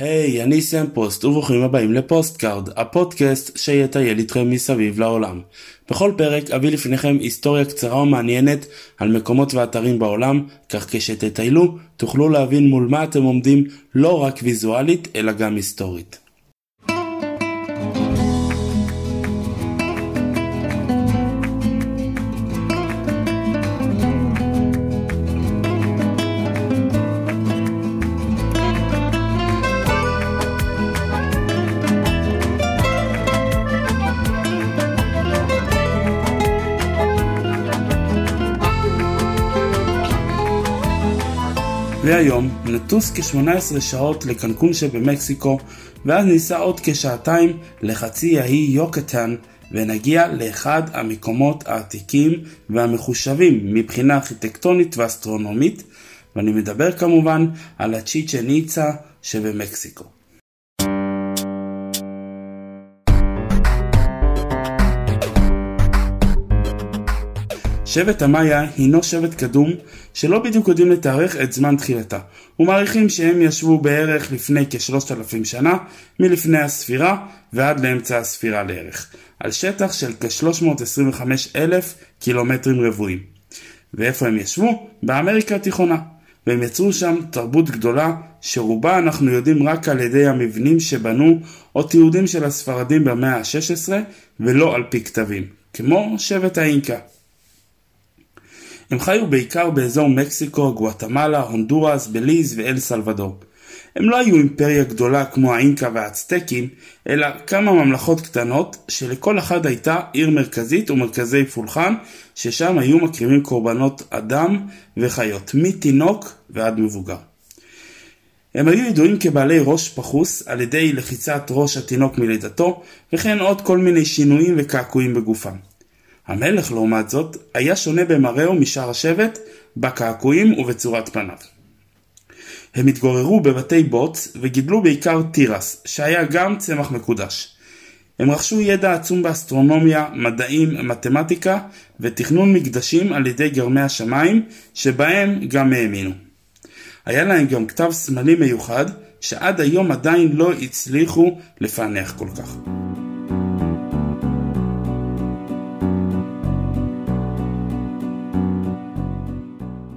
היי, hey, אני סם פוסט וברוכים הבאים ל Postcard, הפודקאסט שיטייל איתכם מסביב לעולם. בכל פרק אביא לפניכם היסטוריה קצרה ומעניינת על מקומות ואתרים בעולם, כך כשתטיילו תוכלו להבין מול מה אתם עומדים לא רק ויזואלית אלא גם היסטורית. והיום נטוס כ-18 שעות לקנקון שבמקסיקו, ואז ניסע עוד כשעתיים לחצי האי יוקטן, ונגיע לאחד המקומות העתיקים והמחושבים מבחינה ארכיטקטונית ואסטרונומית, ואני מדבר כמובן על הצ'יצ'ן איצה שבמקסיקו. שבט המאיה הינו שבט קדום שלא בדיוק יודעים לתארך את זמן תחילתה, ומעריכים שהם ישבו בערך לפני כשלושת אלפים שנה, מלפני הספירה ועד לאמצע הספירה לערך, על שטח של כ-325 אלף קילומטרים רבועים. ואיפה הם ישבו? באמריקה התיכונה. והם יצרו שם תרבות גדולה, שרובה אנחנו יודעים רק על ידי המבנים שבנו או תיעודים של הספרדים במאה ה-16, ולא על פי כתבים, כמו שבט האינקה. הם חיו בעיקר באזור מקסיקו, גואטמלה, הונדורס, בליז ואל סלבדור. הם לא היו אימפריה גדולה כמו האינקה והאצטקים, אלא כמה ממלכות קטנות, שלכל אחד הייתה עיר מרכזית ומרכזי פולחן, ששם היו מקריבים קורבנות אדם וחיות, מתינוק ועד מבוגר. הם היו ידועים כבעלי ראש פחוס על ידי לחיצת ראש התינוק מלידתו, וכן עוד כל מיני שינויים וקעקועים בגופם. המלך לעומת זאת היה שונה במראהו משאר השבט, בקעקועים ובצורת פניו. הם התגוררו בבתי בוץ וגידלו בעיקר תירס, שהיה גם צמח מקודש. הם רכשו ידע עצום באסטרונומיה, מדעים, מתמטיקה ותכנון מקדשים על ידי גרמי השמיים, שבהם גם האמינו. היה להם גם כתב סמלי מיוחד, שעד היום עדיין לא הצליחו לפענח כל כך.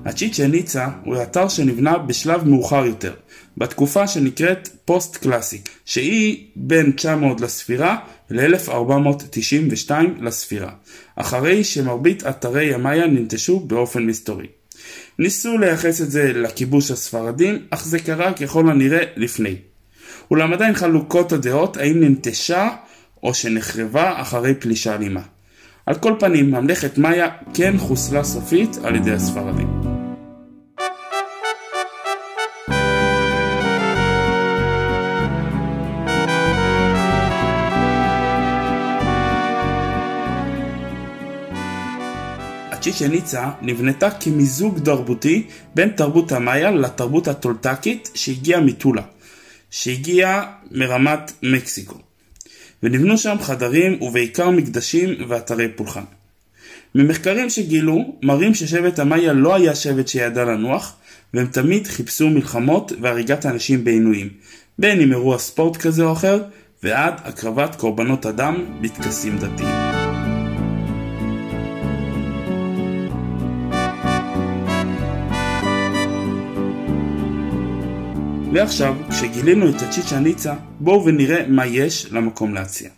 הצ'יצ'ן ניצה הוא אתר שנבנה בשלב מאוחר יותר, בתקופה שנקראת פוסט קלאסיק, שהיא בין 900 לספירה ל-1492 לספירה, אחרי שמרבית אתרי המאיה ננטשו באופן מסתורי. ניסו לייחס את זה לכיבוש הספרדים, אך זה קרה ככל הנראה לפני. אולם עדיין חלוקות הדעות האם ננטשה או שנחרבה אחרי פלישה אלימה. על כל פנים, ממלכת מאיה כן חוסלה סופית על ידי הספרדים. צ'יצ'ן איצה נבנתה כמיזוג תרבותי בין תרבות המאיה לתרבות הטולטקית שהגיעה מטולה, שהגיעה מרמת מקסיקו. ונבנו שם חדרים ובעיקר מקדשים ואתרי פולחן. ממחקרים שגילו, מראים ששבט המאיה לא היה שבט שידע לנוח, והם תמיד חיפשו מלחמות והריגת אנשים בעינויים, בין אם אירוע ספורט כזה או אחר, ועד הקרבת קורבנות אדם בטקסים דתיים. ועכשיו, כשגילינו את הצ'יצ'ה ניצה, בואו ונראה מה יש למקום להציע.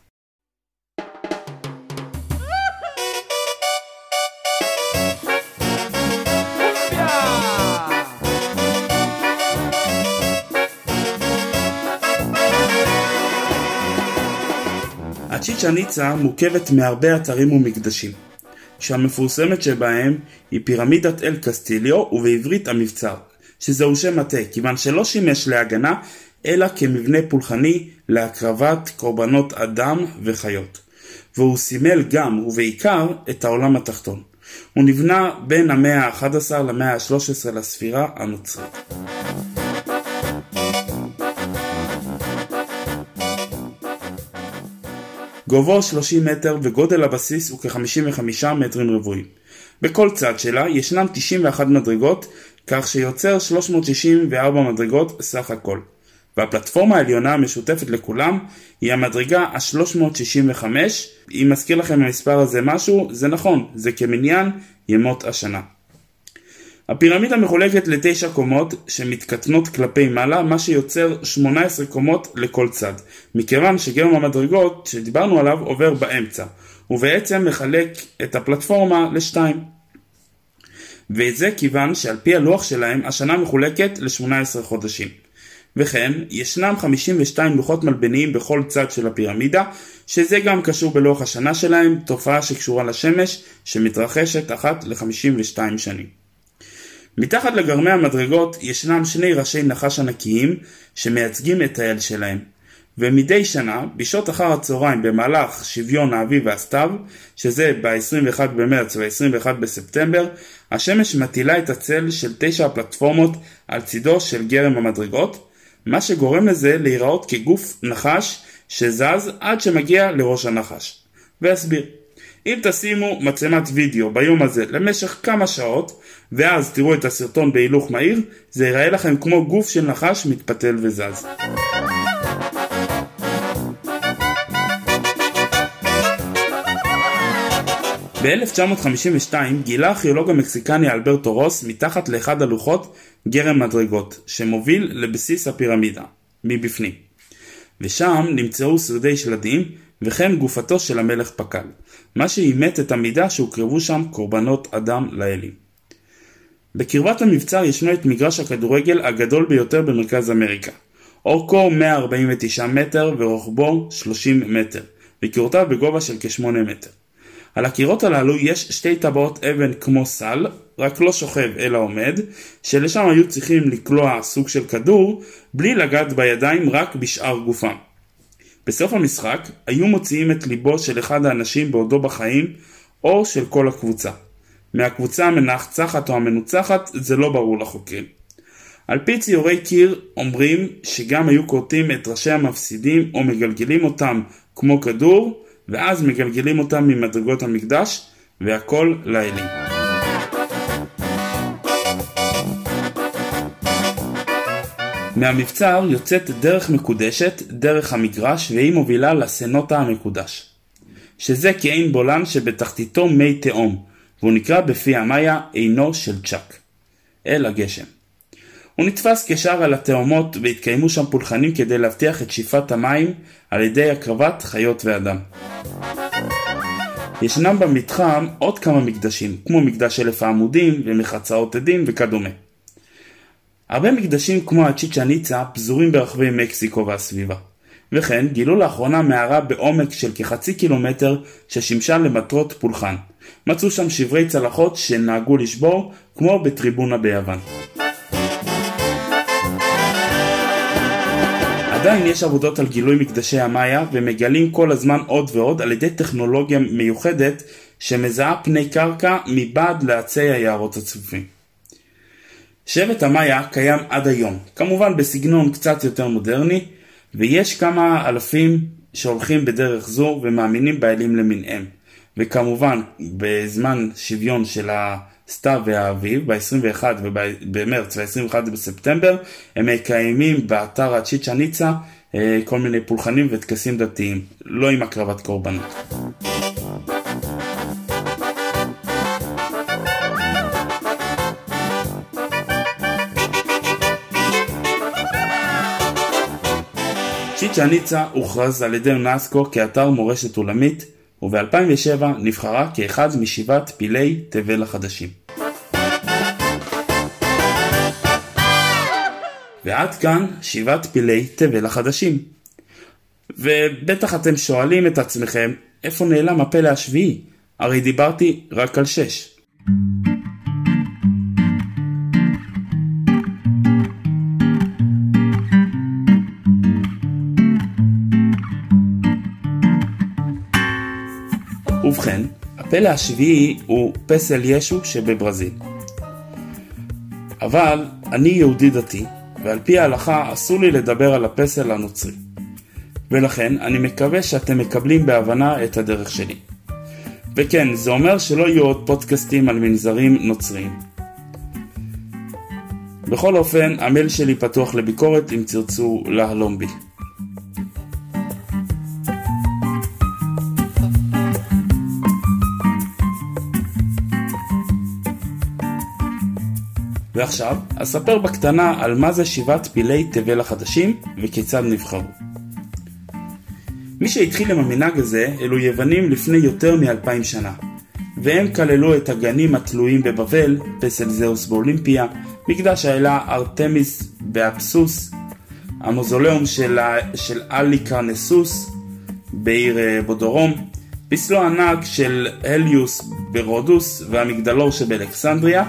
הצ'יצ'ה ניצה מורכבת מהרבה אתרים ומקדשים, שהמפורסמת שבהם היא פירמידת אל קסטיליו ובעברית המבצר, שזהו שם מטה, כיוון שלא שימש להגנה, אלא כמבנה פולחני להקרבת קורבנות אדם וחיות. והוא סימל גם, ובעיקר, את העולם התחתון. הוא נבנה בין המאה ה-11 למאה ה-13 לספירה הנוצרית. גובהו 30 מטר וגודל הבסיס הוא כ-55 מטרים רבועים. בכל צד שלה ישנם 91 מדרגות כך שיוצר 364 מדרגות סך הכל. והפלטפורמה העליונה המשותפת לכולם היא המדרגה ה-365. אם מזכיר לכם המספר הזה משהו, זה נכון, זה כמניין ימות השנה. הפירמידה מחולקת לתשע קומות שמתקטנות כלפי מעלה, מה שיוצר 18 קומות לכל צד, מכיוון שגרם המדרגות שדיברנו עליו עובר באמצע, ובעצם מחלק את הפלטפורמה לשתיים. וזה כיוון שעל פי הלוח שלהם השנה מחולקת ל-18 חודשים. וכן, ישנם 52 לוחות מלבניים בכל צד של הפירמידה, שזה גם קשור בלוח השנה שלהם, תופעה שקשורה לשמש, שמתרחשת אחת ל-52 שנים. מתחת לגרמי המדרגות ישנם שני ראשי נחש ענקיים שמייצגים את האל שלהם. ומדי שנה, בשעות אחר הצהריים במהלך שוויון האביב והסתיו, שזה ב-21 במרץ ו-21 בספטמבר, השמש מטילה את הצל של תשע הפלטפורמות על צידו של גרם המדרגות, מה שגורם לזה להיראות כגוף נחש שזז עד שמגיע לראש הנחש. ואסביר. אם תשימו מצלמת וידאו ביום הזה למשך כמה שעות, ואז תראו את הסרטון בהילוך מהיר, זה ייראה לכם כמו גוף של נחש מתפתל וזז. ב-1952 גילה הארכיאולוג המקסיקני אלברטו רוס מתחת לאחד הלוחות גרם מדרגות, שמוביל לבסיס הפירמידה, מבפנים. ושם נמצאו שרידי שלדים וכן גופתו של המלך פקל, מה שאימת את המידה שהוקרבו שם קורבנות אדם לאלים. בקרבת המבצר ישנו את מגרש הכדורגל הגדול ביותר במרכז אמריקה. אורכו 149 מטר ורוחבו 30 מטר, וקירותיו בגובה של כ-8 מטר. על הקירות הללו יש שתי טבעות אבן כמו סל, רק לא שוכב אלא עומד, שלשם היו צריכים לקלוע סוג של כדור, בלי לגעת בידיים רק בשאר גופם. בסוף המשחק היו מוציאים את ליבו של אחד האנשים בעודו בחיים, או של כל הקבוצה. מהקבוצה המנצחת או המנוצחת זה לא ברור לחוקרים. על פי ציורי קיר אומרים שגם היו כורתים את ראשי המפסידים או מגלגלים אותם כמו כדור, ואז מגלגלים אותם ממדרגות המקדש, והכל לאלים. מהמבצר יוצאת דרך מקודשת, דרך המגרש, והיא מובילה לסנוטה המקודש. שזה כעין בולן שבתחתיתו מי תהום, והוא נקרא בפי המאיה עינו של צ'אק. אל הגשם. הוא נתפס כשער על התאומות והתקיימו שם פולחנים כדי להבטיח את שאיפת המים על ידי הקרבת חיות ואדם. ישנם במתחם עוד כמה מקדשים, כמו מקדש אלף העמודים ומחצאות עדים וכדומה. הרבה מקדשים כמו הצ'יצ'ה ניצה פזורים ברחבי מקסיקו והסביבה. וכן גילו לאחרונה מערה בעומק של כחצי קילומטר ששימשה למטרות פולחן. מצאו שם שברי צלחות שנהגו לשבור כמו בטריבונה ביוון. עדיין יש עבודות על גילוי מקדשי המאיה ומגלים כל הזמן עוד ועוד על ידי טכנולוגיה מיוחדת שמזהה פני קרקע מבעד לעצי היערות הצפופים. שבט המאיה קיים עד היום, כמובן בסגנון קצת יותר מודרני, ויש כמה אלפים שהולכים בדרך זו ומאמינים באלים למיניהם. וכמובן, בזמן שוויון של הסתיו והאביב, ב-21 במרץ וה-21 בספטמבר, הם מקיימים באתר הצ'יצ'ה ניצה אה, כל מיני פולחנים וטקסים דתיים, לא עם הקרבת קורבנות. צ'יצ'ה ניצה הוכרז על ידי אונסקו כאתר מורשת עולמית, וב-2007 נבחרה כאחד משבעת פילי תבל החדשים. ועד כאן שבעת פילי תבל החדשים. ובטח אתם שואלים את עצמכם, איפה נעלם הפלא השביעי? הרי דיברתי רק על שש. ובכן, הפלא השביעי הוא פסל ישו שבברזיל. אבל אני יהודי דתי, ועל פי ההלכה אסור לי לדבר על הפסל הנוצרי. ולכן אני מקווה שאתם מקבלים בהבנה את הדרך שלי. וכן, זה אומר שלא יהיו עוד פודקאסטים על מנזרים נוצריים. בכל אופן, המייל שלי פתוח לביקורת אם תרצו להלום בי. ועכשיו, אספר בקטנה על מה זה שבעת פילי תבל החדשים וכיצד נבחרו. מי שהתחיל עם המנהג הזה אלו יוונים לפני יותר מאלפיים שנה, והם כללו את הגנים התלויים בבבל, פסל זהוס באולימפיה, מקדש האלה ארתמיס באפסוס, המוזולאום של, של אלי קרנסוס בעיר אה, בודורום, פסלו ענק של הליוס ברודוס והמגדלור שבאלכסנדריה,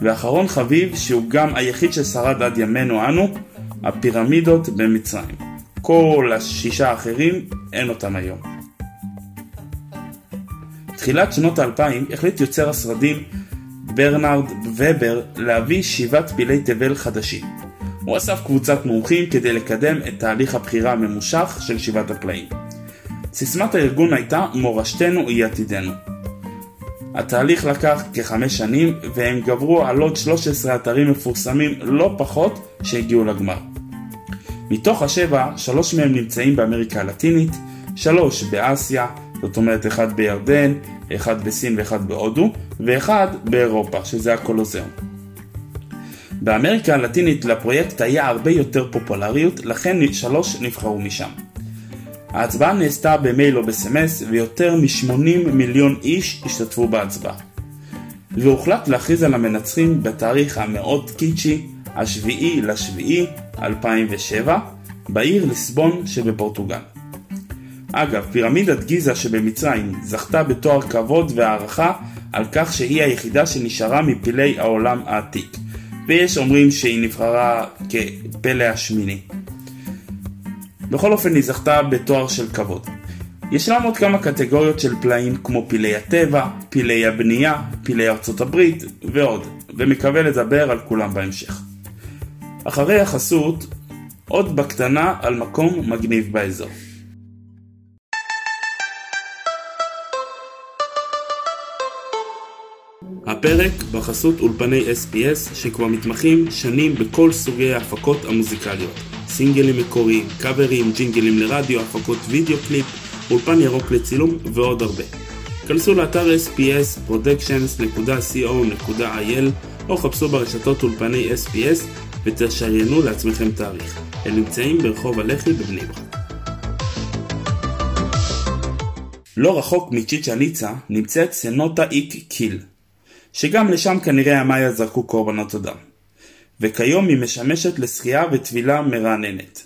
ואחרון חביב שהוא גם היחיד ששרד עד ימינו אנו, הפירמידות במצרים. כל השישה האחרים אין אותם היום. תחילת שנות האלפיים החליט יוצר הסרטים ברנרד ובר להביא שבעת פילי תבל חדשים. הוא אסף קבוצת מומחים כדי לקדם את תהליך הבחירה הממושך של שבעת הפלאים. סיסמת הארגון הייתה מורשתנו היא עתידנו. התהליך לקח כחמש שנים והם גברו על עוד 13 אתרים מפורסמים לא פחות שהגיעו לגמר. מתוך השבע, שלוש מהם נמצאים באמריקה הלטינית, שלוש באסיה, זאת אומרת אחד בירדן, אחד בסין ואחד בהודו, ואחד באירופה, שזה הקולוזיאום. באמריקה הלטינית לפרויקט היה הרבה יותר פופולריות, לכן שלוש נבחרו משם. ההצבעה נעשתה במייל או בסמס, ויותר מ-80 מיליון איש השתתפו בהצבעה. והוחלט להכריז על המנצחים בתאריך המאוד קיצ'י, השביעי לשביעי 2007, בעיר ליסבון שבפורטוגל. אגב, פירמידת גיזה שבמצרים זכתה בתואר כבוד והערכה על כך שהיא היחידה שנשארה מפילי העולם העתיק, ויש אומרים שהיא נבחרה כפלא השמיני. בכל אופן היא זכתה בתואר של כבוד. ישנם עוד כמה קטגוריות של פלאים כמו פילי הטבע, פילי הבנייה, פילי ארצות הברית ועוד, ומקווה לדבר על כולם בהמשך. אחרי החסות, עוד בקטנה על מקום מגניב באזור. הפרק בחסות אולפני SPS שכבר מתמחים שנים בכל סוגי ההפקות המוזיקליות סינגלים מקוריים, קאברים, ג'ינגלים לרדיו, הפקות וידאו קליפ, אולפן ירוק לצילום ועוד הרבה. כנסו לאתר sps.productions.co.il או חפשו ברשתות אולפני SPS ותשריינו לעצמכם תאריך. הם נמצאים ברחוב הלח"י בבני ברק. לא רחוק מצ'יצ'ה ניצה נמצאת סנוטה איק קיל, שגם לשם כנראה המאיה זרקו קורבנות אדם. וכיום היא משמשת לשחייה וטבילה מרעננת.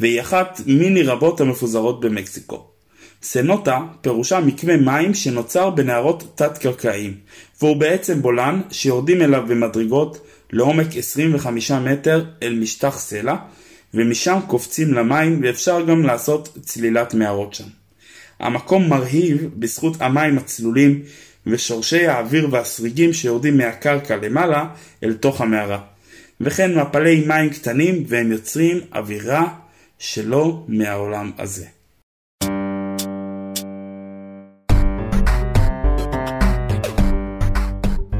והיא אחת מיני רבות המפוזרות במקסיקו. סנוטה פירושה מקווה מים שנוצר בנהרות תת-קרקעיים, והוא בעצם בולען שיורדים אליו במדרגות לעומק 25 מטר אל משטח סלע, ומשם קופצים למים ואפשר גם לעשות צלילת מערות שם. המקום מרהיב בזכות המים הצלולים ושורשי האוויר והסריגים שיורדים מהקרקע למעלה אל תוך המערה. וכן מפלי מים קטנים והם יוצרים אווירה שלא מהעולם הזה.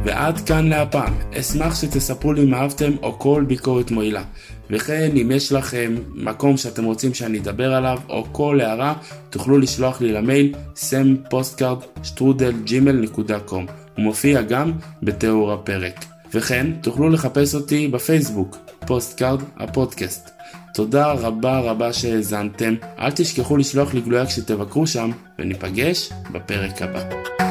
ועד כאן להפעם. אשמח שתספרו לי אם אהבתם או כל ביקורת מועילה. וכן, אם יש לכם מקום שאתם רוצים שאני אדבר עליו, או כל הערה, תוכלו לשלוח לי למייל sempostcard.gmail.com הוא מופיע גם בתיאור הפרק. וכן, תוכלו לחפש אותי בפייסבוק, Postcard הפודקאסט. תודה רבה רבה שהאזנתם, אל תשכחו לשלוח לי גלויה כשתבקרו שם, וניפגש בפרק הבא.